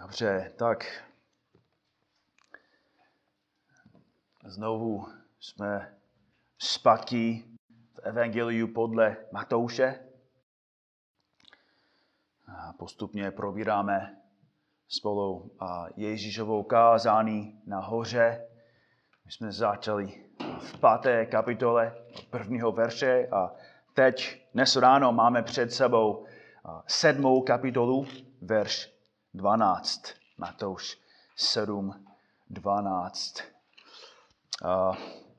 Dobře, tak znovu jsme zpátky v Evangeliu podle Matouše. A postupně probíráme spolu Ježíšovou kázání na hoře. My jsme začali v páté kapitole prvního verše a teď dnes ráno máme před sebou sedmou kapitolu, verš 12. Matouš 7, 12. Uh,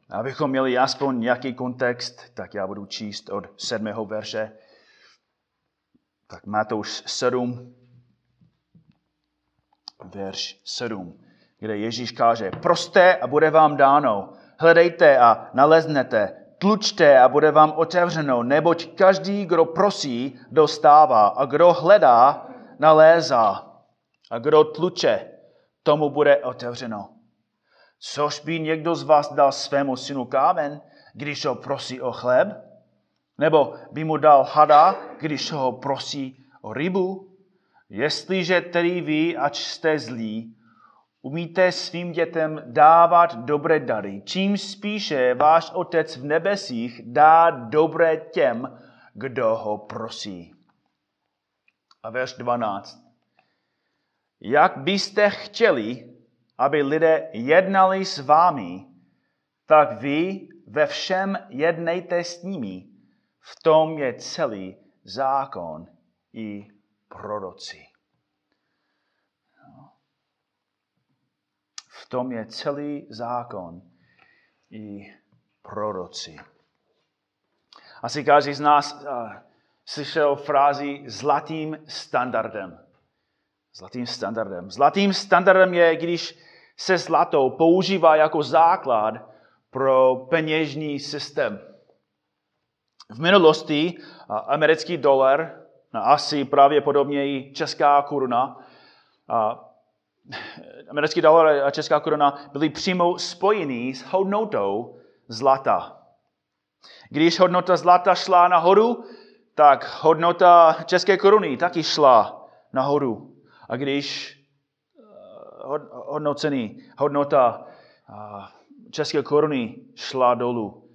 abychom měli aspoň nějaký kontext, tak já budu číst od sedmého verše. Tak Matouš 7, verš 7, kde Ježíš káže, proste a bude vám dáno, hledejte a naleznete, tlučte a bude vám otevřeno, neboť každý, kdo prosí, dostává a kdo hledá, nalézá a kdo tluče, tomu bude otevřeno. Což by někdo z vás dal svému synu kámen, když ho prosí o chléb? Nebo by mu dal hada, když ho prosí o rybu? Jestliže tedy vy, ač jste zlí, umíte svým dětem dávat dobré dary, čím spíše váš Otec v nebesích dá dobré těm, kdo ho prosí. A verš 12. Jak byste chtěli, aby lidé jednali s vámi, tak vy ve všem jednejte s nimi. V tom je celý zákon i proroci. V tom je celý zákon i proroci. Asi každý z nás uh, slyšel frázi zlatým standardem. Zlatým standardem. Zlatým standardem je, když se zlato používá jako základ pro peněžní systém. V minulosti americký dolar, asi pravděpodobně i česká koruna, americký dolar a česká koruna byly přímo spojeny s hodnotou zlata. Když hodnota zlata šla nahoru, tak hodnota české koruny taky šla nahoru. A když eh, hodnocený, hodnota eh, české koruny šla dolů,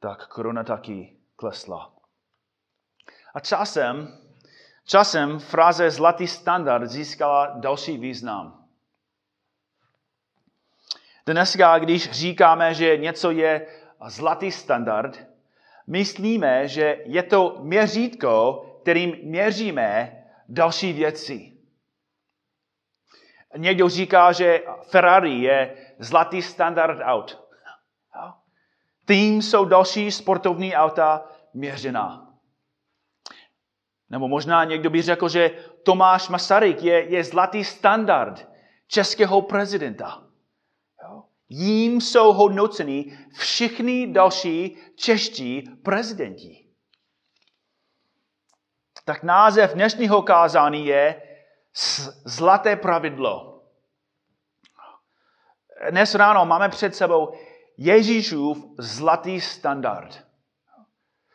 tak koruna taky klesla. A časem, časem fráze zlatý standard získala další význam. Dneska, když říkáme, že něco je zlatý standard, myslíme, že je to měřítko, kterým měříme další věci. Někdo říká, že Ferrari je zlatý standard aut. Tím jsou další sportovní auta měřená. Nebo možná někdo by řekl, že Tomáš Masaryk je, je zlatý standard českého prezidenta. Jím jsou hodnoceni všichni další čeští prezidenti. Tak název dnešního kázání je zlaté pravidlo. Dnes ráno máme před sebou Ježíšův zlatý standard.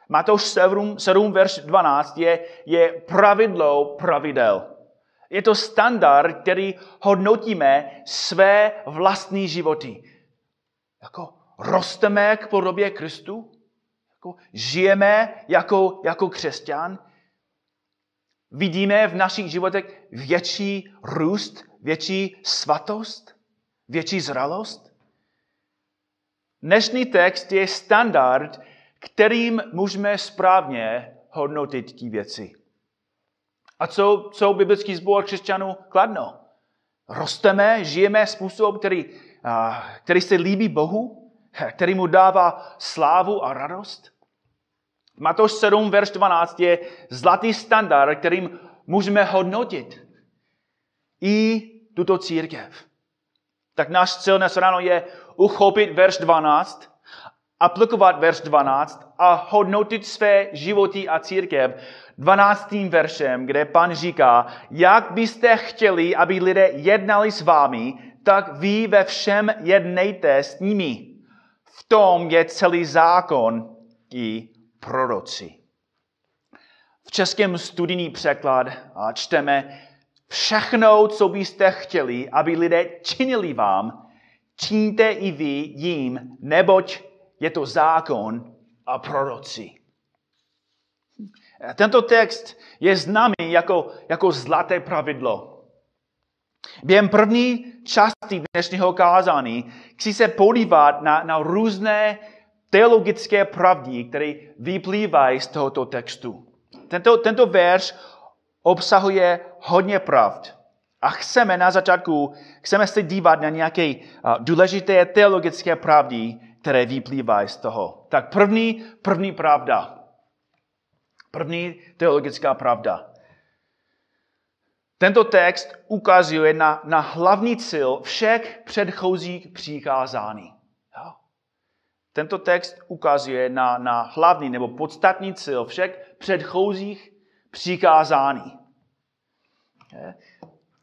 Matouš 7, 7 verš 12 je, je pravidlo pravidel. Je to standard, který hodnotíme své vlastní životy. Jako rosteme k podobě Kristu, jako žijeme jako, jako křesťan, vidíme v našich životech větší růst, větší svatost, větší zralost? Dnešní text je standard, kterým můžeme správně hodnotit ty věci. A co, co biblický sbor křesťanů kladno? Rosteme, žijeme způsob, který, který se líbí Bohu, který mu dává slávu a radost? Matouš 7, verš 12 je zlatý standard, kterým můžeme hodnotit i tuto církev. Tak náš cíl dnes ráno je uchopit verš 12, aplikovat verš 12 a hodnotit své životy a církev 12. veršem, kde pan říká, jak byste chtěli, aby lidé jednali s vámi, tak vy ve všem jednejte s nimi. V tom je celý zákon i proroci. V českém studijní překlad čteme Všechno, co byste chtěli, aby lidé činili vám, čiňte i vy jim, neboť je to zákon a proroci. Tento text je známý jako, jako zlaté pravidlo. Během první části dnešního kázání chci se podívat na, na různé teologické pravdy, které vyplývají z tohoto textu. Tento, tento verš obsahuje hodně pravd. A chceme na začátku, chceme se dívat na nějaké důležité teologické pravdy, které vyplývají z toho. Tak první, první pravda. První teologická pravda. Tento text ukazuje na, na hlavní cíl všech předchozích přikázání. Tento text ukazuje na, na hlavní nebo podstatný cíl všech předchozích přikázání.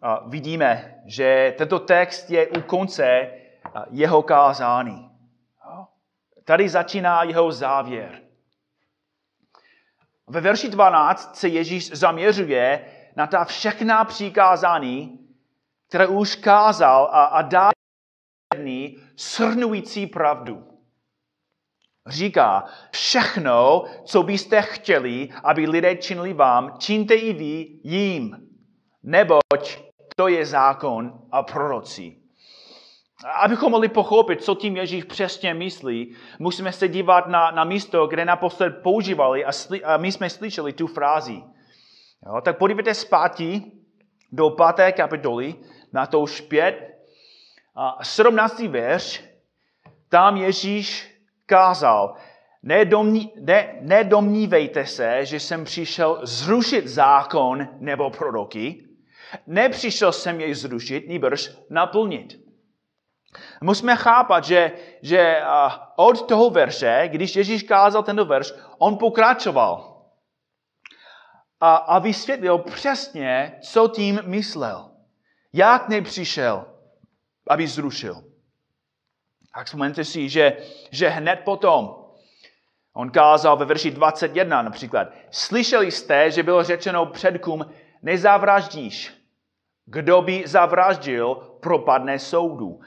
A vidíme, že tento text je u konce jeho kázání. Tady začíná jeho závěr. Ve verši 12 se Ježíš zaměřuje na ta všechna přikázání, které už kázal a, a dá shrnující pravdu. Říká, všechno, co byste chtěli, aby lidé činili vám, čiňte i vy jim, neboť to je zákon a proroci. Abychom mohli pochopit, co tím Ježíš přesně myslí, musíme se dívat na, na místo, kde naposled používali a, sli, a my jsme slyšeli tu frázi. Jo, tak podívejte zpátky do páté kapitoly, na to už pět, a 17. verš, tam Ježíš kázal, ne, nedomnívejte se, že jsem přišel zrušit zákon nebo proroky, nepřišel jsem jej zrušit, nýbrž naplnit. Musíme chápat, že, že od toho verše, když Ježíš kázal tento verš, on pokračoval a, a vysvětlil přesně, co tím myslel. Jak nepřišel, aby zrušil. Tak vzpomeňte si, že, že hned potom on kázal ve verši 21 například. Slyšeli jste, že bylo řečeno předkům, nezavraždíš. Kdo by zavraždil, propadne soudu.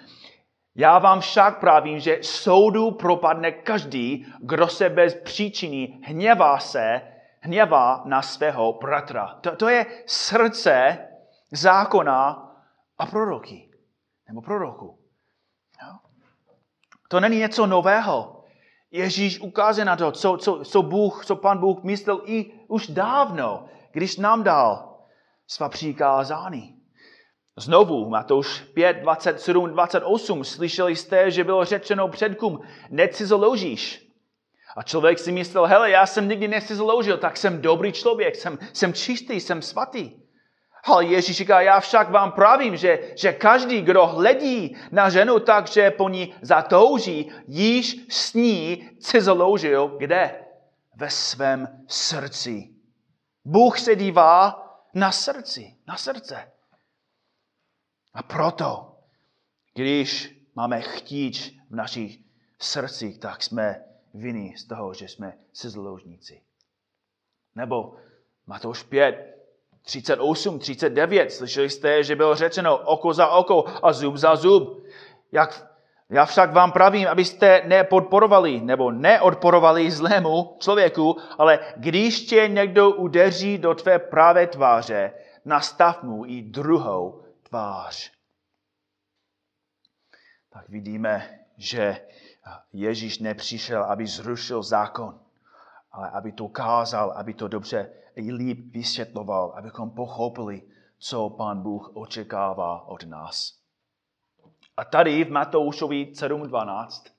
Já vám však pravím, že soudu propadne každý, kdo se bez příčiny hněvá se, hněvá na svého bratra. To, to je srdce zákona a proroky. Nebo proroku. To není něco nového. Ježíš ukazuje na to, co, co, co, Bůh, co pan Bůh myslel i už dávno, když nám dal svá přikázání. Znovu, Matouš 5, 27, 28, slyšeli jste, že bylo řečeno předkům, necizoložíš. A člověk si myslel, hele, já jsem nikdy necizoložil, tak jsem dobrý člověk, jsem, jsem čistý, jsem svatý. Ale Ježíš říká, já však vám pravím, že, že každý, kdo hledí na ženu tak, že po ní zatouží, již s ní cizoložil kde? Ve svém srdci. Bůh se dívá na srdci, na srdce. A proto, když máme chtíč v našich srdcích, tak jsme vinní z toho, že jsme cizoložníci. Nebo Matouš 5, 38, 39, slyšeli jste, že bylo řečeno oko za oko a zub za zub. Jak, já však vám pravím, abyste nepodporovali nebo neodporovali zlému člověku, ale když tě někdo udeří do tvé pravé tváře, nastav mu i druhou tvář. Tak vidíme, že Ježíš nepřišel, aby zrušil zákon, ale aby to kázal, aby to dobře i líp vysvětloval, abychom pochopili, co Pán Bůh očekává od nás. A tady v Matoušovi 7.12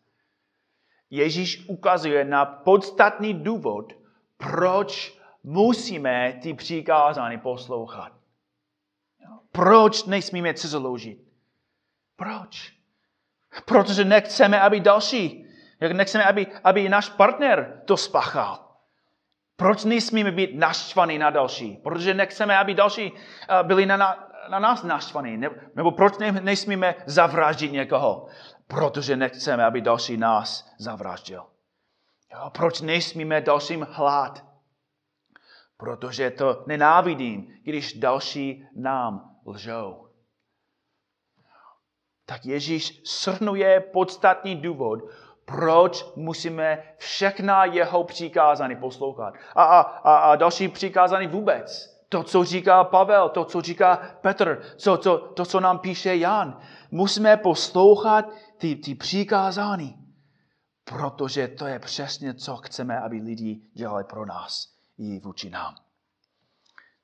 Ježíš ukazuje na podstatný důvod, proč musíme ty přikázání poslouchat. Proč nesmíme cizoložit? Proč? Protože nechceme, aby další, nechceme, aby, aby náš partner to spáchal. Proč nesmíme být naštvaní na další? Protože nechceme, aby další eh, byli na, na, na nás naštvaní. Nebo proč nesmíme zavraždit někoho? Protože nechceme, aby další nás zavraždil. Jo, proč nesmíme dalším hlát? Protože to nenávidím, když další nám lžou. Tak Ježíš shrnuje podstatný důvod, proč musíme všechna jeho přikázání poslouchat. A, a, a, a další přikázání vůbec. To, co říká Pavel, to, co říká Petr, co, co, to, co nám píše Jan. Musíme poslouchat ty, ty přikázání, protože to je přesně, co chceme, aby lidi dělali pro nás i vůči nám.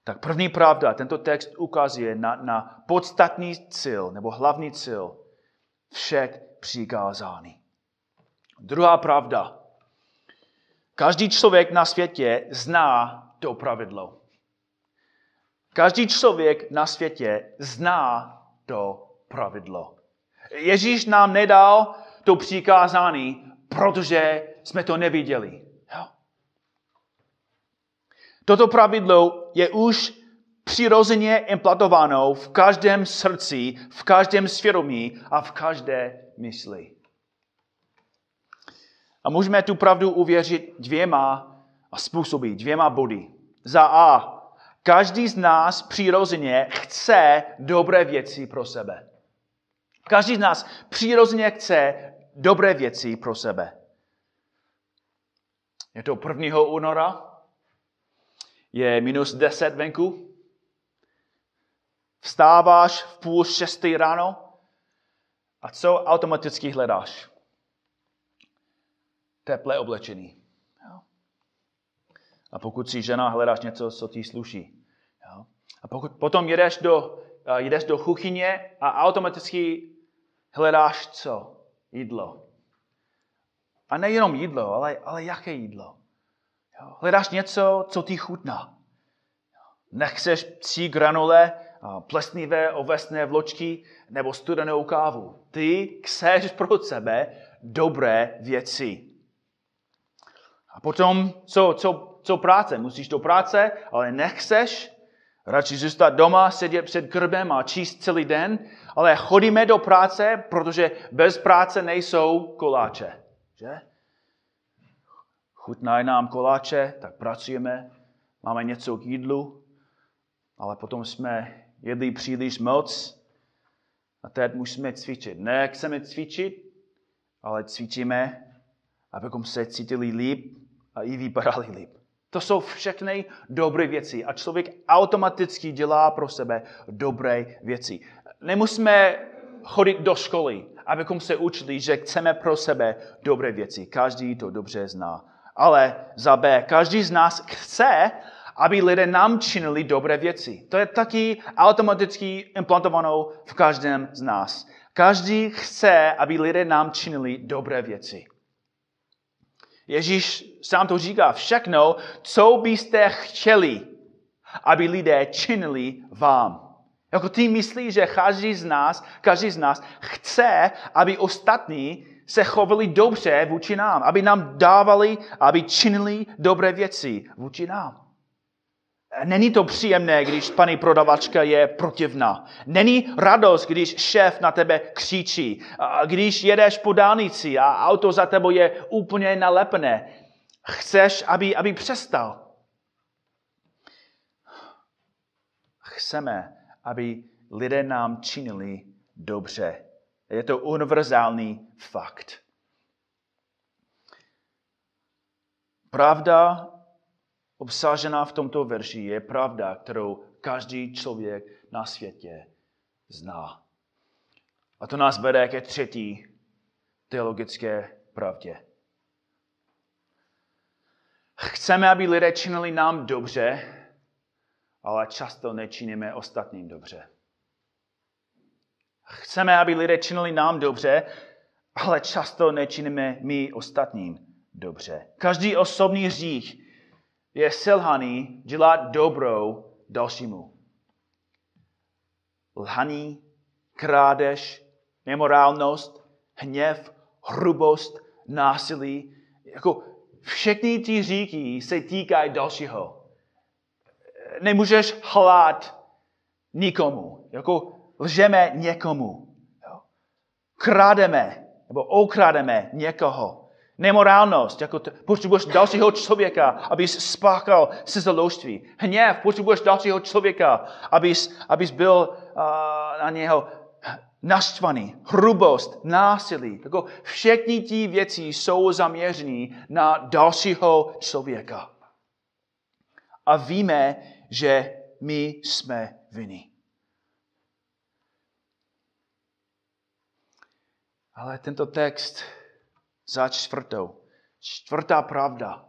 Tak první pravda, tento text ukazuje na, na podstatný cíl, nebo hlavní cíl všech přikázání. Druhá pravda. Každý člověk na světě zná to pravidlo. Každý člověk na světě zná to pravidlo. Ježíš nám nedal to přikázání, protože jsme to neviděli. Jo? Toto pravidlo je už přirozeně implantováno v každém srdci, v každém svědomí a v každé mysli. A můžeme tu pravdu uvěřit dvěma způsoby, dvěma body. Za A. Každý z nás přirozeně chce dobré věci pro sebe. Každý z nás přirozeně chce dobré věci pro sebe. Je to 1. února, je minus 10 venku, vstáváš v půl šestý ráno a co automaticky hledáš? Teplé oblečení. A pokud jsi žena, hledáš něco, co ti sluší. A pokud potom jedeš do, jedeš do kuchyně a automaticky hledáš co? Jídlo. A nejenom jídlo, ale, ale jaké jídlo? Hledáš něco, co ti chutná. Nechceš tři granule, plesnivé ovesné vločky nebo studenou kávu. Ty chceš pro sebe dobré věci. A potom, co, co, co práce? Musíš do práce, ale nechceš radši zůstat doma, sedět před krbem a číst celý den, ale chodíme do práce, protože bez práce nejsou koláče. Že? Chutnají nám koláče, tak pracujeme, máme něco k jídlu, ale potom jsme jedli příliš moc a teď musíme cvičit. Ne, chceme cvičit, ale cvičíme, abychom se cítili líp a i vypadali líp. To jsou všechny dobré věci a člověk automaticky dělá pro sebe dobré věci. Nemusíme chodit do školy, abychom se učili, že chceme pro sebe dobré věci. Každý to dobře zná. Ale za B, každý z nás chce, aby lidé nám činili dobré věci. To je taky automaticky implantovanou v každém z nás. Každý chce, aby lidé nám činili dobré věci. Ježíš sám to říká, všechno, co byste chtěli, aby lidé činili vám. Jako ty myslíš, že každý z nás, každý z nás chce, aby ostatní se chovali dobře vůči nám, aby nám dávali, aby činili dobré věci vůči nám. Není to příjemné, když paní prodavačka je protivná. Není radost, když šéf na tebe křičí. Když jedeš po dálnici a auto za tebou je úplně nalepené. Chceš, aby, aby přestal. Chceme, aby lidé nám činili dobře. Je to univerzální fakt. Pravda obsažená v tomto verši je pravda, kterou každý člověk na světě zná. A to nás vede ke třetí teologické pravdě. Chceme, aby lidé činili nám dobře, ale často nečiníme ostatním dobře. Chceme, aby lidé činili nám dobře, ale často nečiníme my ostatním dobře. Každý osobní hřích je selhaný dělat dobrou dalšímu. Lhaní, krádež, nemorálnost, hněv, hrubost, násilí, jako všechny ty říky se týkají dalšího. Nemůžeš hlát nikomu, jako lžeme někomu. Krádeme nebo okrademe někoho. Nemorálnost, jako t- potřebuješ dalšího člověka, abys spáchal se založství. Hněv, potřebuješ dalšího člověka, abys, abys byl uh, na něho naštvaný. Hrubost, násilí. Jako všechny ty věci jsou zaměřený na dalšího člověka. A víme, že my jsme vinní. Ale tento text za čtvrtou, čtvrtá pravda.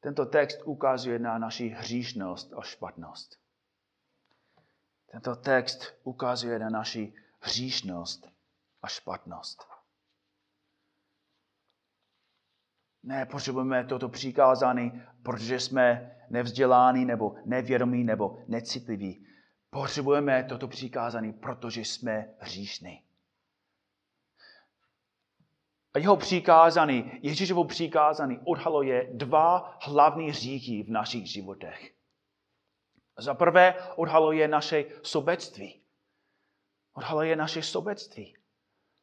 Tento text ukazuje na naši hříšnost a špatnost. Tento text ukazuje na naši hříšnost a špatnost. Ne, potřebujeme toto přikázání, protože jsme nevzděláni, nebo nevědomí, nebo necitliví. Potřebujeme toto přikázání, protože jsme hříšní. A jeho přikázání, Ježíšovo přikázání odhaluje dva hlavní říky v našich životech. Za prvé odhaluje naše sobectví. Odhaluje naše sobectví.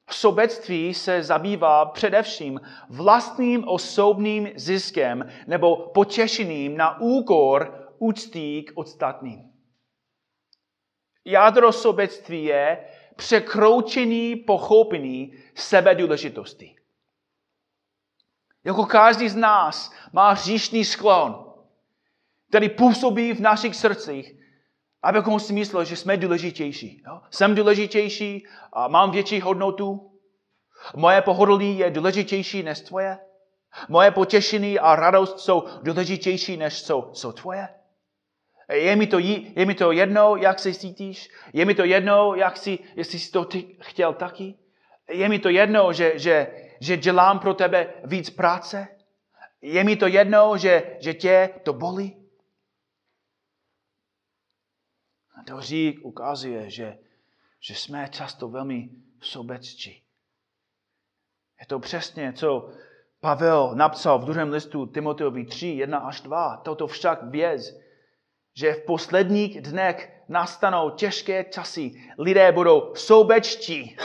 Sobectví se zabývá především vlastním osobním ziskem nebo potěšením na úkor úctí k ostatním. Jádro sobectví je překroučený pochopení sebedůležitosti. Jako každý z nás má hříšný sklon, který působí v našich srdcích, abychom si mysleli, že jsme důležitější. Jo? Jsem důležitější a mám větší hodnotu. Moje pohodlí je důležitější než tvoje. Moje potěšení a radost jsou důležitější než jsou, jsou tvoje. Je mi, to, je mi to jedno, jak se cítíš? Je mi to jedno, jak si, jestli jsi to ty chtěl taky? Je mi to jedno, že, že, že dělám pro tebe víc práce? Je mi to jedno, že, že tě to bolí? A to řík ukazuje, že, že jsme často velmi sobecčí. Je to přesně, co Pavel napsal v druhém listu Timoteovi 3, 1 až 2. Toto však věz, že v posledních dnech nastanou těžké časy. Lidé budou soubečtí.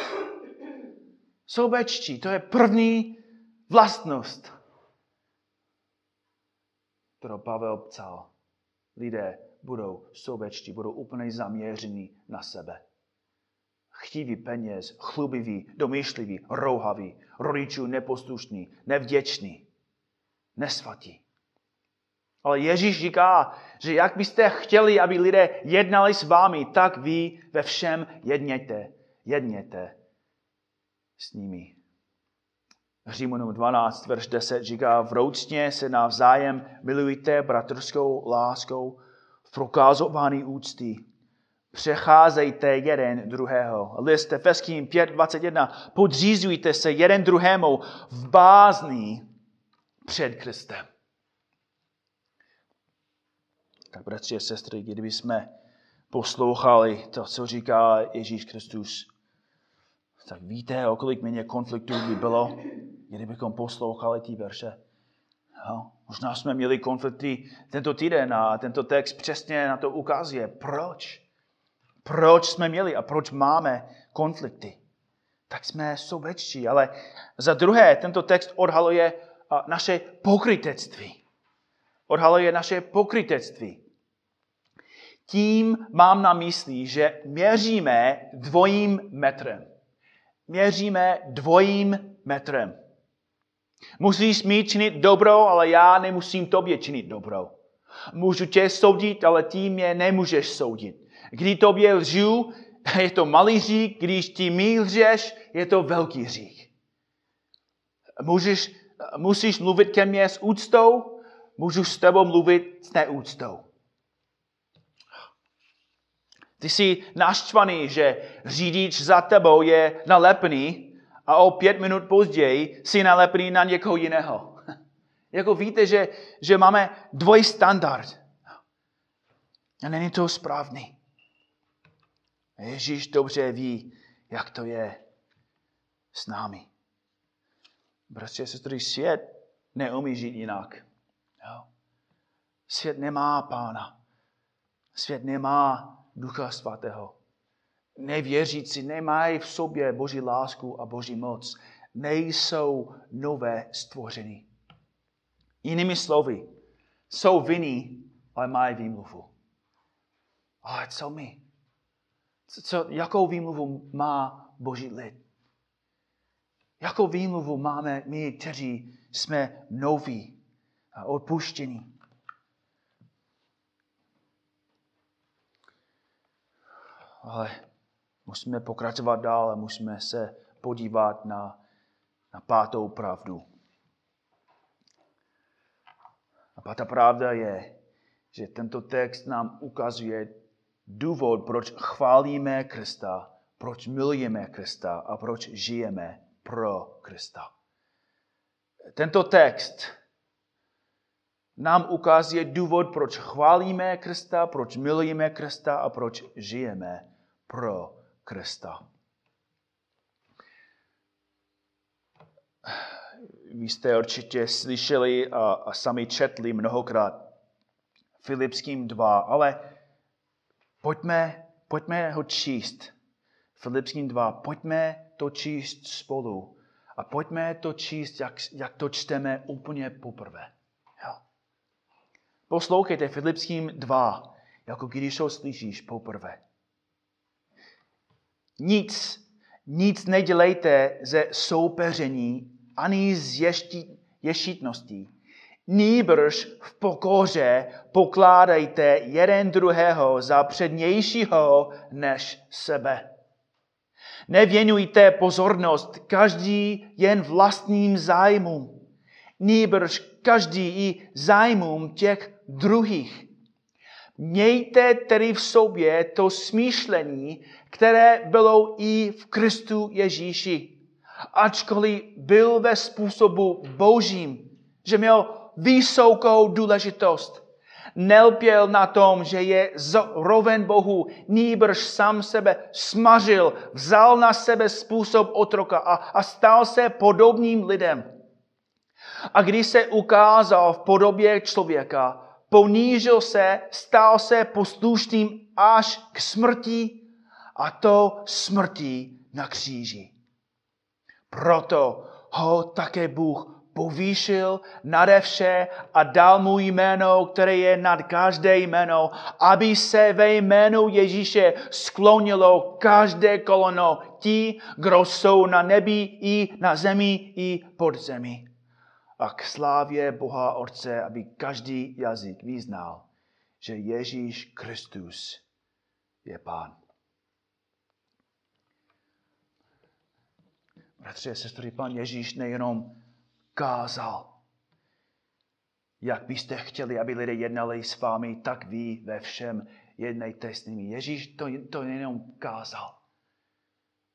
Soubečtí, to je první vlastnost, kterou Pavel psal. Lidé budou sobečtí, budou úplně zaměření na sebe. Chtiví peněz, chlubiví, domýšliví, rouhaví, rodičů neposlušní, nevděční, nesvatí. Ale Ježíš říká, že jak byste chtěli, aby lidé jednali s vámi, tak vy ve všem jedněte, jedněte s nimi. Římanům 12, verš 10 říká, vroucně se navzájem milujte bratrskou láskou, v prokázování úcty. Přecházejte jeden druhého. List Efeským 5.21. Podřízujte se jeden druhému v bázní před Kristem. Tak bratři a sestry, kdyby jsme poslouchali to, co říká Ježíš Kristus, tak víte, o kolik méně konfliktů by bylo, kdybychom poslouchali ty verše. Jo? Možná jsme měli konflikty tento týden a tento text přesně na to ukazuje. Proč? Proč jsme měli a proč máme konflikty? Tak jsme sobečtí, ale za druhé tento text odhaluje naše pokrytectví. Odhaluje naše pokrytectví. Tím mám na mysli, že měříme dvojím metrem. Měříme dvojím metrem. Musíš mi činit dobro, ale já nemusím tobě činit dobro. Můžu tě soudit, ale ty mě nemůžeš soudit. Když tobě lžu, je to malý hřích, když ty mi lžeš, je to velký hřích. Můžeš, musíš mluvit ke mně s úctou, můžu s tebou mluvit s neúctou. Ty jsi naštvaný, že řidič za tebou je nalepený a o pět minut později si nalepený na někoho jiného. jako víte, že, že máme dvoj standard. A není to správný. Ježíš dobře ví, jak to je s námi. Bratři se sestry, svět neumí žít jinak. Jo? Svět nemá pána. Svět nemá Ducha Svatého. Nevěřící nemají v sobě Boží lásku a Boží moc. nejsou nové stvoření. Jinými slovy, jsou vinní, ale mají výmluvu. Ale co my? Co, co, jakou výmluvu má Boží lid? Jakou výmluvu máme my, kteří jsme noví a odpuštění? Ale musíme pokračovat dál a musíme se podívat na, na pátou pravdu. A pátá pravda je, že tento text nám ukazuje důvod, proč chválíme Krista, proč milujeme Krista a proč žijeme pro Krista. Tento text nám ukazuje důvod, proč chválíme Krista, proč milujeme Krista a proč žijeme pro Krista. Vy jste určitě slyšeli a, a sami četli mnohokrát Filipským 2, ale pojďme, pojďme ho číst. Filipským 2, pojďme to číst spolu. A pojďme to číst, jak, jak to čteme úplně poprvé. Jo. Poslouchejte Filipským 2, jako když ho slyšíš poprvé. Nic, nic nedělejte ze soupeření ani z ješti, ješitností. Nýbrž v pokoře pokládejte jeden druhého za přednějšího než sebe. Nevěnujte pozornost každý jen vlastním zájmům, nýbrž každý i zájmům těch druhých. Mějte tedy v sobě to smýšlení, které bylo i v Kristu Ježíši. Ačkoliv byl ve způsobu božím, že měl vysokou důležitost. Nelpěl na tom, že je roven Bohu, nýbrž sám sebe smažil, vzal na sebe způsob otroka a, a stal se podobným lidem. A když se ukázal v podobě člověka, ponížil se, stal se poslušným až k smrti a to smrti na kříži. Proto ho také Bůh povýšil nade vše a dal mu jméno, které je nad každé jméno, aby se ve jménu Ježíše sklonilo každé kolono ti, kdo jsou na nebi i na zemi i pod zemi. A k slávě Boha Otce, aby každý jazyk vyznal, že Ježíš Kristus je Pán. Bratři a sestry, Pán Ježíš nejenom kázal. Jak byste chtěli, aby lidé jednali s vámi, tak vy ve všem jednejte s nimi. Ježíš to, to jenom kázal,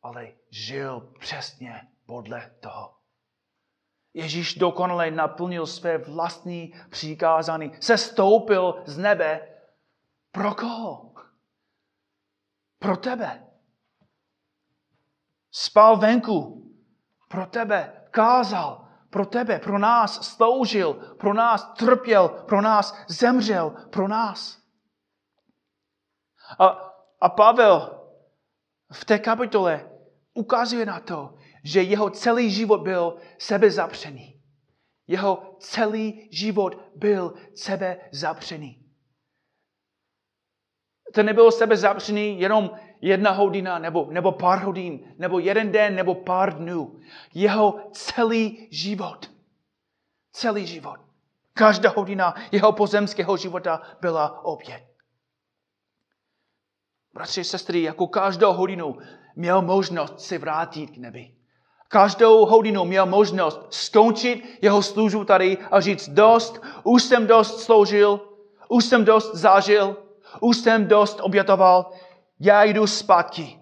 ale žil přesně podle toho. Ježíš dokonale naplnil své vlastní přikázání. Se stoupil z nebe. Pro koho? Pro tebe. Spal venku. Pro tebe. Kázal pro tebe, pro nás sloužil, pro nás trpěl, pro nás zemřel, pro nás. A, a Pavel v té kapitole ukazuje na to, že jeho celý život byl sebezapřený. Jeho celý život byl sebezapřený. To nebylo sebezapřený jenom jedna hodina, nebo, nebo pár hodin, nebo jeden den, nebo pár dnů. Jeho celý život. Celý život. Každá hodina jeho pozemského života byla oběd. Bratři, sestry, jako každou hodinu měl možnost se vrátit k nebi. Každou hodinu měl možnost skončit jeho službu tady a říct dost, už jsem dost sloužil, už jsem dost zažil, už jsem dost obětoval, já jdu zpátky.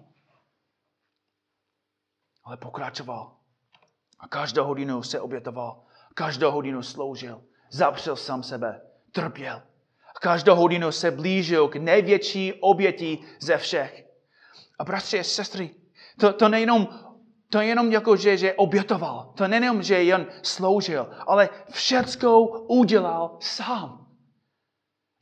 Ale pokračoval. A každou hodinu se obětoval. Každou hodinu sloužil. Zapřel sám sebe. Trpěl. A každou hodinu se blížil k největší oběti ze všech. A bratři a sestry, to, to nejenom to jenom jako, že, že obětoval. To nejenom, že jen sloužil, ale všecko udělal sám.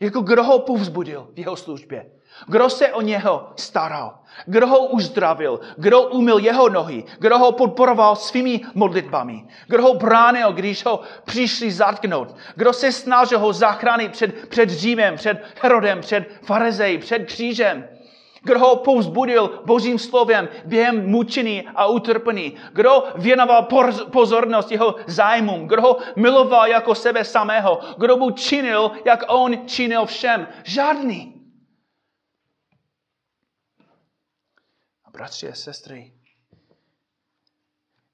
Jako kdo ho povzbudil v jeho službě? Kdo se o něho staral? Kdo ho uzdravil? Kdo umyl jeho nohy? Kdo ho podporoval svými modlitbami? Kdo ho bránil, když ho přišli zatknout? Kdo se snažil ho zachránit před, před Římem, před Herodem, před Farizej, před křížem? Kdo ho povzbudil božím slovem během mučení a utrpení? Kdo věnoval pozornost jeho zájmům? Kdo ho miloval jako sebe samého? Kdo mu činil, jak on činil všem? Žádný. A bratři a sestry,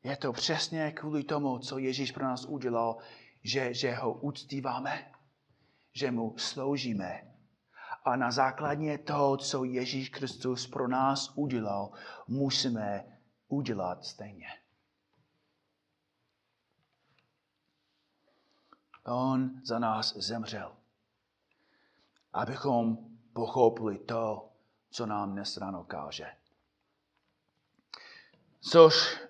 je to přesně kvůli tomu, co Ježíš pro nás udělal, že, že ho uctíváme, že mu sloužíme a na základě toho, co Ježíš Kristus pro nás udělal, musíme udělat stejně. On za nás zemřel, abychom pochopili to, co nám dnes ráno káže. Což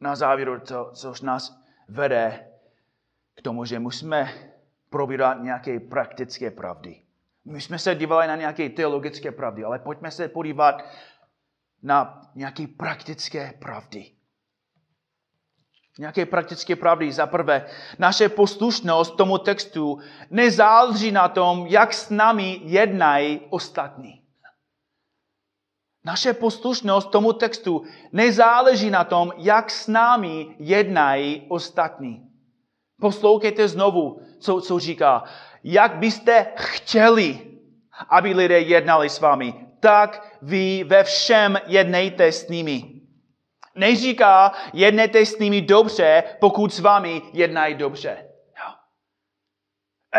na závěru, to, což nás vede k tomu, že musíme probírat nějaké praktické pravdy. My jsme se dívali na nějaké teologické pravdy, ale pojďme se podívat na nějaké praktické pravdy. Nějaké praktické pravdy. Za prvé, naše poslušnost tomu textu nezáleží na tom, jak s námi jednají ostatní. Naše poslušnost tomu textu nezáleží na tom, jak s námi jednají ostatní. Poslouchejte znovu, co, co říká jak byste chtěli, aby lidé jednali s vámi, tak vy ve všem jednejte s nimi. Neříká, jednejte s nimi dobře, pokud s vámi jednají dobře.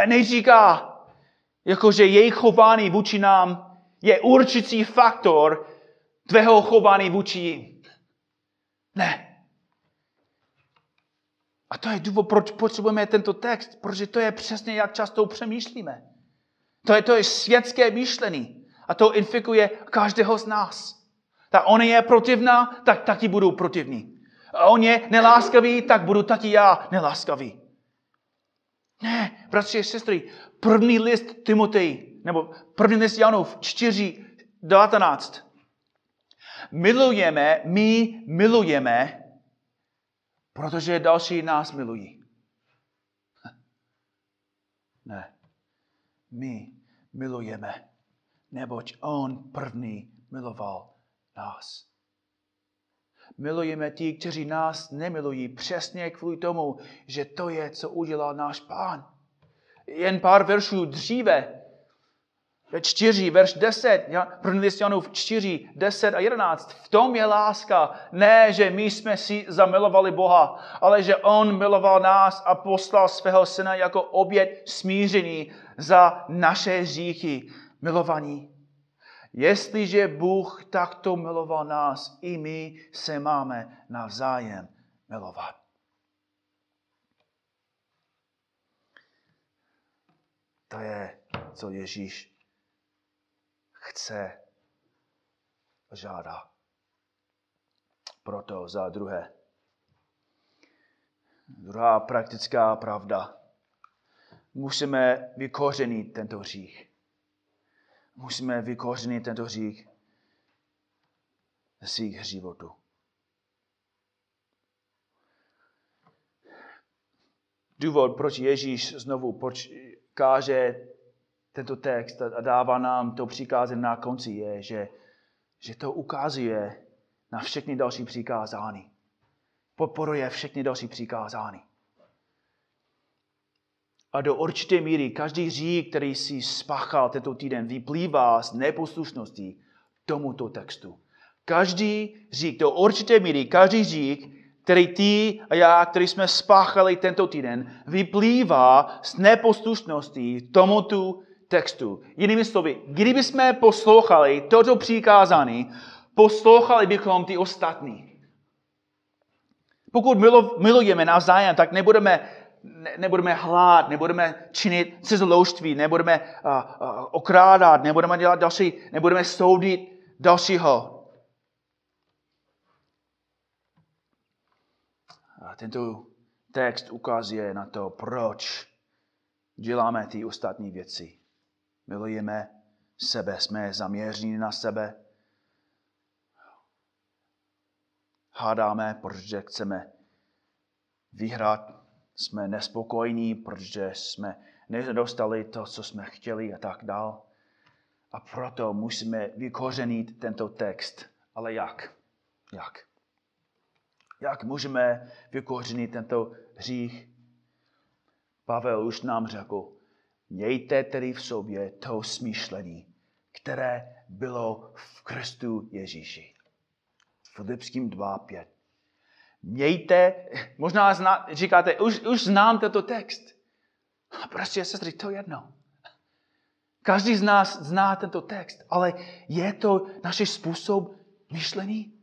Neříká, jakože jejich chování vůči nám je určitý faktor tvého chování vůči jim. Ne. A to je důvod, proč potřebujeme tento text, protože to je přesně, jak často přemýšlíme. To je, to je světské myšlení. A to infikuje každého z nás. Tak on je protivná, tak taky budu protivný. A on je neláskavý, tak budu taky já neláskavý. Ne, bratři a sestry, první list Timotej, nebo první list Janův 4, 19. Milujeme, my milujeme, Protože další nás milují. Ne. My milujeme, neboť On první miloval nás. Milujeme ti, kteří nás nemilují, přesně kvůli tomu, že to je, co udělal náš pán. Jen pár veršů dříve 4, verš 10, první list Janův 4, 10 a 11. V tom je láska. Ne, že my jsme si zamilovali Boha, ale že On miloval nás a poslal svého syna jako oběť smíření za naše říchy. Milovaní. Jestliže Bůh takto miloval nás, i my se máme navzájem milovat. To je, co Ježíš chce žádá. Proto za druhé. Druhá praktická pravda. Musíme vykořenit tento hřích. Musíme vykořenit tento hřích ze svých životů. Důvod, proč Ježíš znovu proč káže tento text a dává nám to přikázání na konci, je, že, že to ukazuje na všechny další přikázání. Podporuje všechny další přikázání. A do určité míry každý řík, který si spáchal tento týden, vyplývá z neposlušnosti tomuto textu. Každý řík, do určité míry, každý řík, který ty a já, který jsme spáchali tento týden, vyplývá z neposlušnosti tomuto textu. Jinými slovy, kdyby jsme poslouchali toto přikázání, poslouchali bychom ty ostatní. Pokud milujeme navzájem, tak nebudeme, ne, nebudeme hlát, nebudeme činit cizoloužství, nebudeme uh, uh, okrádat, nebudeme dělat další, nebudeme soudit dalšího. A tento text ukazuje na to, proč děláme ty ostatní věci milujeme sebe, jsme zaměření na sebe. Hádáme, protože chceme vyhrát, jsme nespokojení, protože jsme nedostali to, co jsme chtěli a tak dál. A proto musíme vykořenit tento text. Ale jak? Jak? Jak můžeme vykořenit tento hřích? Pavel už nám řekl, mějte tedy v sobě to smýšlení, které bylo v Kristu Ježíši. Filipským 2.5. Mějte, možná zná, říkáte, už, už znám tento text. A prostě, sestry, to jedno. Každý z nás zná tento text, ale je to náš způsob myšlení?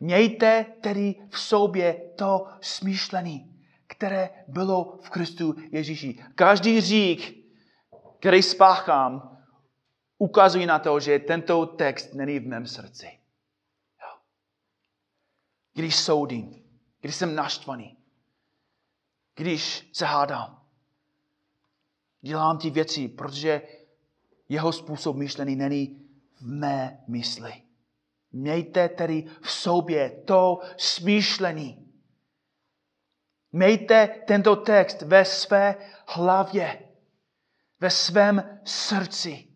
Mějte tedy v sobě to smýšlení, které bylo v Kristu Ježíši. Každý řík, který spáchám, ukazuje na to, že tento text není v mém srdci. Když soudím, když jsem naštvaný, když se hádám, dělám ty věci, protože jeho způsob myšlení není v mé mysli. Mějte tedy v sobě to smýšlení. Mějte tento text ve své hlavě, ve svém srdci.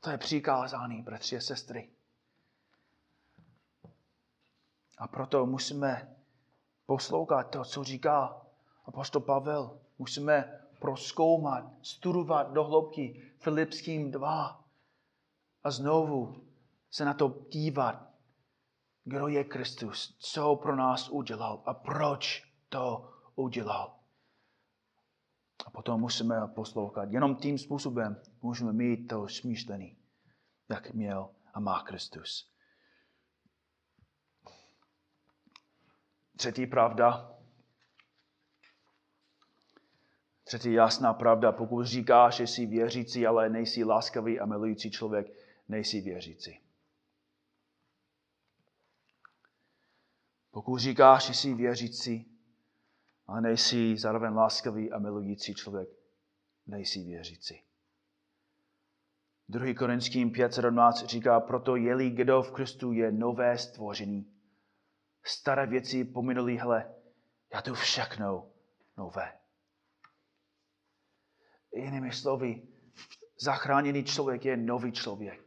To je přikázání, bratři a sestry. A proto musíme poslouchat to, co říká apostol Pavel. Musíme proskoumat, studovat do hloubky Filipským 2 a znovu se na to dívat, kdo je Kristus, co pro nás udělal a proč to udělal. A potom musíme poslouchat. Jenom tím způsobem můžeme mít to smýšlení, jak měl a má Kristus. Třetí pravda, Třetí jasná pravda, pokud říkáš, že jsi věřící, ale nejsi láskavý a milující člověk, nejsi věřící. Pokud říkáš, že jsi věřící, ale nejsi zároveň láskavý a milující člověk, nejsi věřící. 2. Korinským 5.17 říká, proto jeli kdo v Kristu je nové stvoření. Staré věci pominuli, hele, já tu všechno nové. Jinými slovy, zachráněný člověk je nový člověk.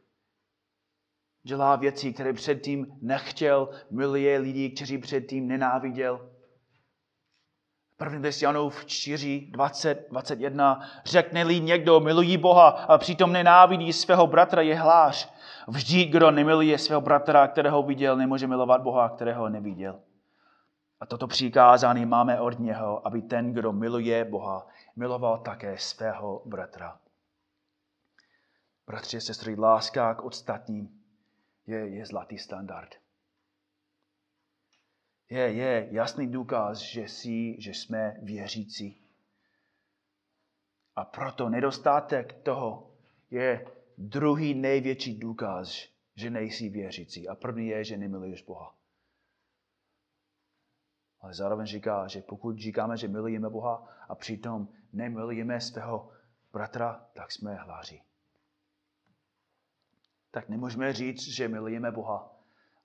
Dělá věci, které předtím nechtěl, miluje lidi, kteří předtím nenáviděl. První list Janův 4, 20, 21. Řekne-li někdo, milují Boha a přitom nenávidí svého bratra, je hlář. Vždy, kdo nemiluje svého bratra, kterého viděl, nemůže milovat Boha, kterého neviděl. A toto přikázání máme od něho, aby ten, kdo miluje Boha, miloval také svého bratra. Bratři a sestry, láska k ostatním je, je zlatý standard. Je, je jasný důkaz, že, jsi, že jsme věřící. A proto nedostatek toho je druhý největší důkaz, že nejsi věřící. A první je, že nemiluješ Boha. Ale zároveň říká, že pokud říkáme, že milujeme Boha a přitom nemilujeme svého bratra, tak jsme hláři. Tak nemůžeme říct, že milujeme Boha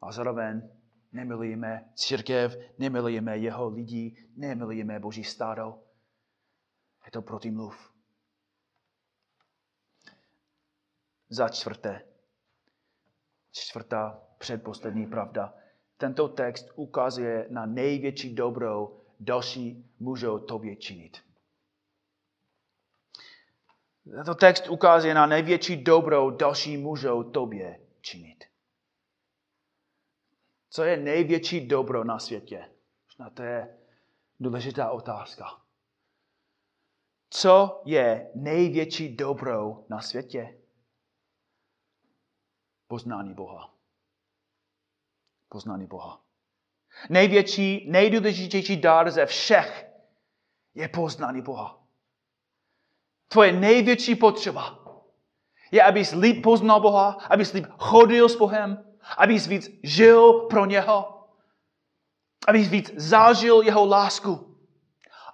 a zároveň nemilujeme církev, nemilujeme jeho lidi, nemilujeme Boží stádo. Je to protimluv. Za čtvrté, čtvrtá předposlední pravda. Tento text ukazuje na největší dobro, další můžou tobě činit. Tento text ukazuje na největší dobro, další můžou tobě činit. Co je největší dobro na světě? Na to je důležitá otázka. Co je největší dobro na světě? Poznání Boha. Poznání Boha. Největší, nejdůležitější dar ze všech je poznání Boha. Tvoje největší potřeba je, abys líp poznal Boha, abys líp chodil s Bohem, abys víc žil pro něho, abys víc zažil jeho lásku.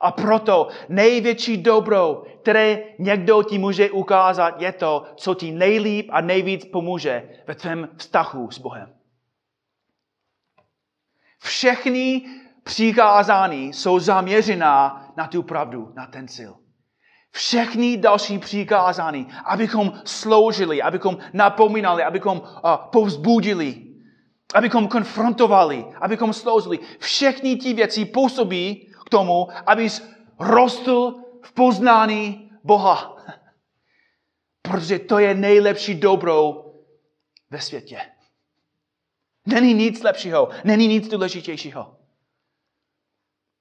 A proto největší dobro, které někdo ti může ukázat, je to, co ti nejlíp a nejvíc pomůže ve tvém vztahu s Bohem. Všechny přikázání jsou zaměřená na tu pravdu, na ten cíl. Všechny další přikázání, abychom sloužili, abychom napomínali, abychom uh, povzbudili, abychom konfrontovali, abychom sloužili. Všechny ty věci působí k tomu, abys rostl v poznání Boha. Protože to je nejlepší dobro ve světě. Není nic lepšího, není nic důležitějšího.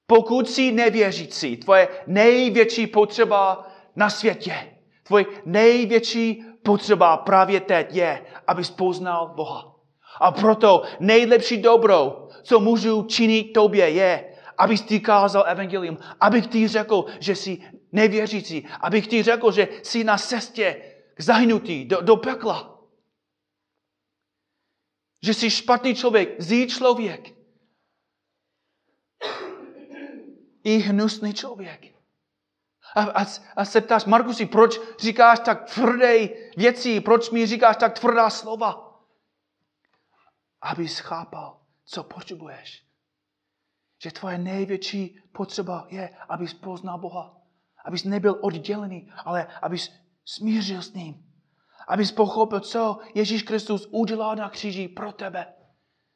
Pokud jsi nevěřící, tvoje největší potřeba na světě, tvoje největší potřeba právě teď je, abys poznal Boha. A proto nejlepší dobro, co můžu činit tobě, je, abys ty kázal evangelium, abych ti řekl, že jsi nevěřící, abych ti řekl, že jsi na cestě k zahynutí, do, do pekla. Že jsi špatný člověk, zlý člověk. I hnusný člověk. A, a, a se ptáš, Markusi, proč říkáš tak tvrdé věci, proč mi říkáš tak tvrdá slova? Abys chápal, co potřebuješ. Že tvoje největší potřeba je, abys poznal Boha. Abys nebyl oddělený, ale abys smířil s ním. Abys pochopil, co Ježíš Kristus udělal na kříži pro tebe.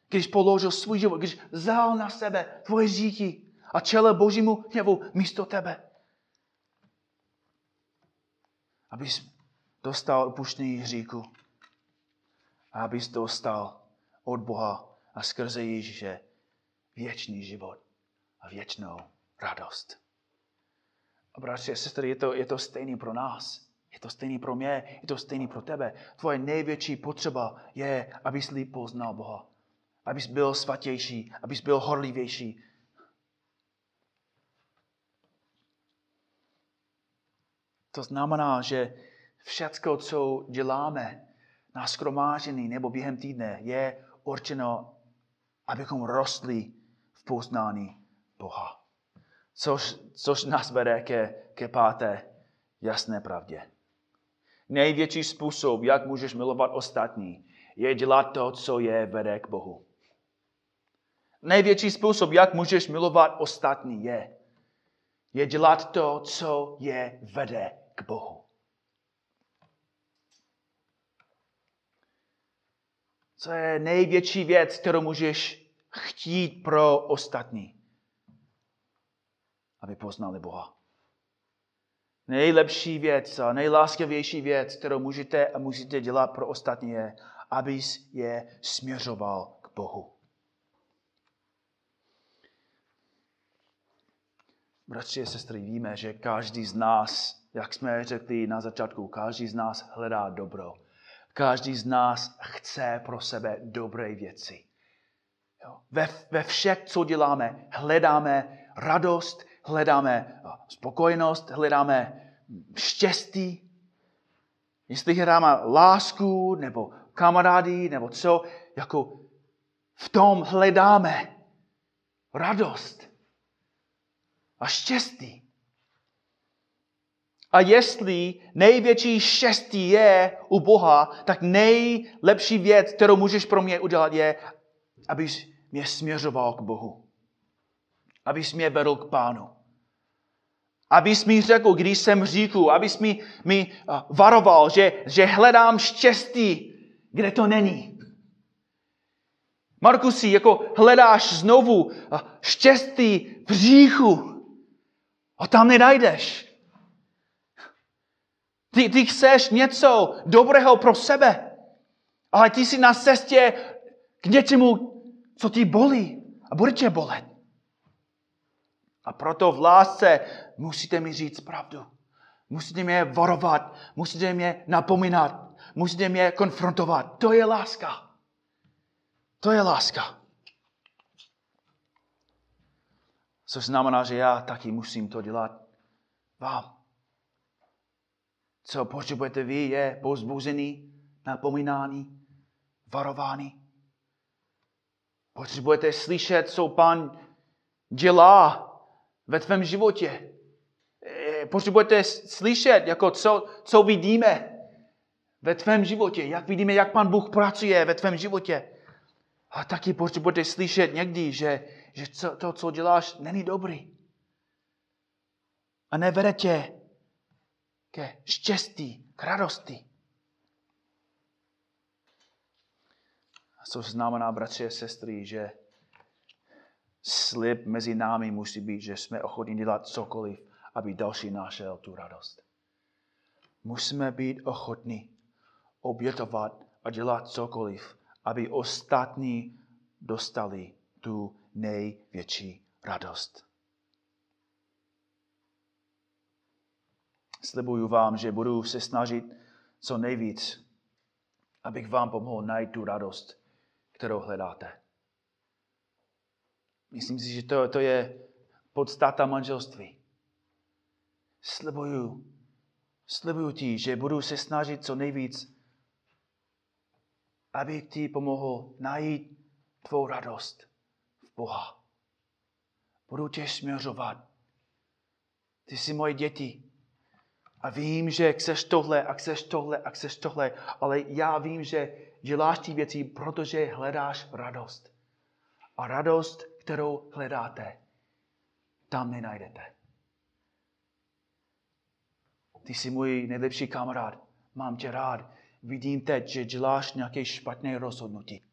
Když položil svůj život, když vzal na sebe tvoje říky a čele Božímu hněvu místo tebe. Abys dostal opuštění hříku. A abys dostal od Boha a skrze Ježíše věčný život a věčnou radost. A bratři a sestry, je to, je to stejný pro nás. Je to stejný pro mě, je to stejný pro tebe. Tvoje největší potřeba je, abys líp poznal Boha. Abys byl svatější, abys byl horlivější. To znamená, že všecko, co děláme na skromážení nebo během týdne, je určeno, abychom rostli v poznání Boha. Což, což nás vede ke, ke páté jasné pravdě. Největší způsob, jak můžeš milovat ostatní, je dělat to, co je vede k Bohu. Největší způsob, jak můžeš milovat ostatní, je, je dělat to, co je vede k Bohu. Co je největší věc, kterou můžeš chtít pro ostatní? Aby poznali Boha. Nejlepší věc a nejláskavější věc, kterou můžete a musíte dělat pro ostatní je, abys je směřoval k Bohu. Bratři a sestry, víme, že každý z nás, jak jsme řekli na začátku, každý z nás hledá dobro. Každý z nás chce pro sebe dobré věci. Ve, ve všech, co děláme, hledáme radost, hledáme spokojenost, hledáme štěstí. Jestli hledáme lásku, nebo kamarády, nebo co, jako v tom hledáme radost a štěstí. A jestli největší štěstí je u Boha, tak nejlepší věc, kterou můžeš pro mě udělat, je, abys mě směřoval k Bohu. Abys mě vedl k Pánu. Abys mi řekl, když jsem říku, abys mi, mi varoval, že, že hledám štěstí, kde to není. Markusi, jako hledáš znovu štěstí v říchu, a tam nenajdeš. Ty, ty chceš něco dobrého pro sebe, ale ty jsi na cestě k něčemu, co ti bolí a bude tě bolet. A proto v lásce musíte mi říct pravdu. Musíte mě varovat, musíte mě napomínat, musíte mě konfrontovat. To je láska. To je láska. Což znamená, že já taky musím to dělat vám. Co potřebujete vy, je pozbuzený, napomínání, varování. Potřebujete slyšet, co pan dělá ve tvém životě. Eh, potřebujete slyšet, jako co, co vidíme ve tvém životě, jak vidíme, jak pan Bůh pracuje ve tvém životě. A taky potřebujete slyšet někdy, že, že to, co děláš, není dobrý. A nevede tě ke štěstí, k radosti. A co znamená, bratři a sestry, že slib mezi námi musí být, že jsme ochotní dělat cokoliv, aby další našel tu radost. Musíme být ochotní obětovat a dělat cokoliv, aby ostatní dostali tu největší radost. Slibuju vám, že budu se snažit co nejvíc, abych vám pomohl najít tu radost, kterou hledáte. Myslím si, že to, to je podstata manželství. Slibuju, slibuju ti, že budu se snažit co nejvíc, aby ti pomohl najít tvou radost v Boha. Budu tě směřovat. Ty jsi moje děti. A vím, že chceš tohle a chceš tohle a chceš tohle, ale já vím, že děláš ty věci, protože hledáš radost. A radost, kterou hledáte, tam nenajdete. Ty jsi můj nejlepší kamarád, mám tě rád. Vidím teď, že děláš nějaké špatné rozhodnutí.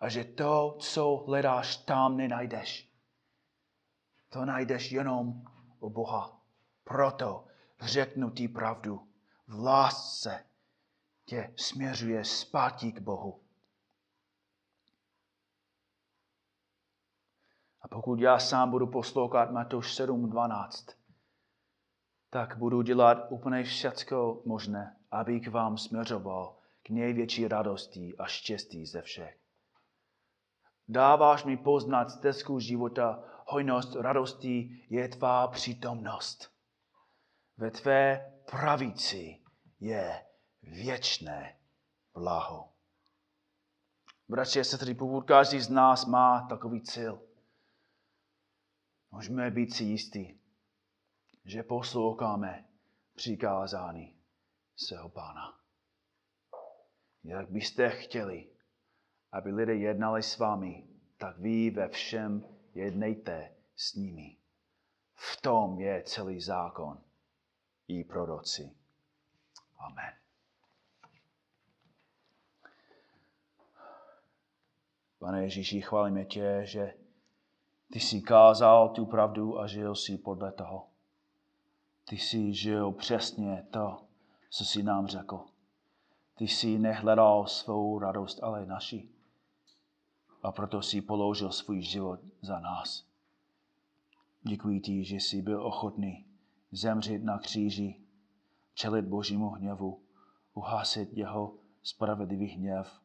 A že to, co hledáš, tam nenajdeš. To najdeš jenom u Boha. Proto řeknu ti pravdu. V lásce tě směřuje zpátky k Bohu. A pokud já sám budu poslouchat Matouš 7.12, tak budu dělat úplně všecko možné, abych vám směřoval k největší radosti a štěstí ze všech. Dáváš mi poznat stezku života, hojnost radosti je tvá přítomnost. Ve tvé pravici je věčné blaho. Bratři a sestry, pokud každý z nás má takový cíl, můžeme být si jistí, že posloucháme přikázání svého pána. Jak byste chtěli, aby lidé jednali s vámi, tak vy ve všem jednejte s nimi. V tom je celý zákon i proroci. Amen. Pane Ježíši, chválíme tě, že ty jsi kázal tu pravdu a žil si podle toho. Ty jsi žil přesně to, co jsi nám řekl. Ty jsi nehledal svou radost, ale naši. A proto jsi položil svůj život za nás. Děkuji ti, že jsi byl ochotný zemřít na kříži, čelit božímu hněvu, uhasit jeho spravedlivý hněv,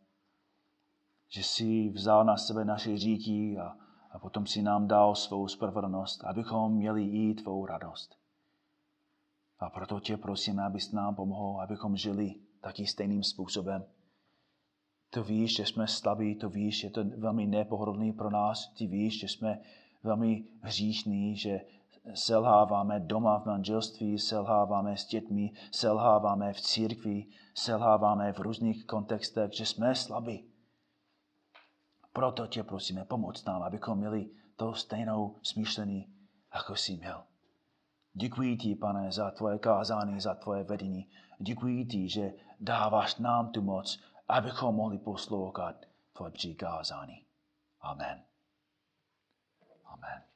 že jsi vzal na sebe naše říky a, a potom si nám dal svou spravedlnost, abychom měli i tvou radost. A proto tě prosíme, abys nám pomohl, abychom žili taky stejným způsobem. To víš, že jsme slabí, to víš, že to velmi nepohodlný pro nás, ty víš, že jsme velmi hříšní, že selháváme doma v manželství, selháváme s dětmi, selháváme v církvi, selháváme v různých kontextech, že jsme slabí. Proto tě prosíme, pomoc nám, abychom měli to stejnou smýšlení, jako jsi měl. Děkuji ti, pane, za tvoje kázání, za tvoje vedení. Děkuji ti, že dáváš nám tu moc, abychom mohli poslouchat tvoje přikázání. Amen. Amen.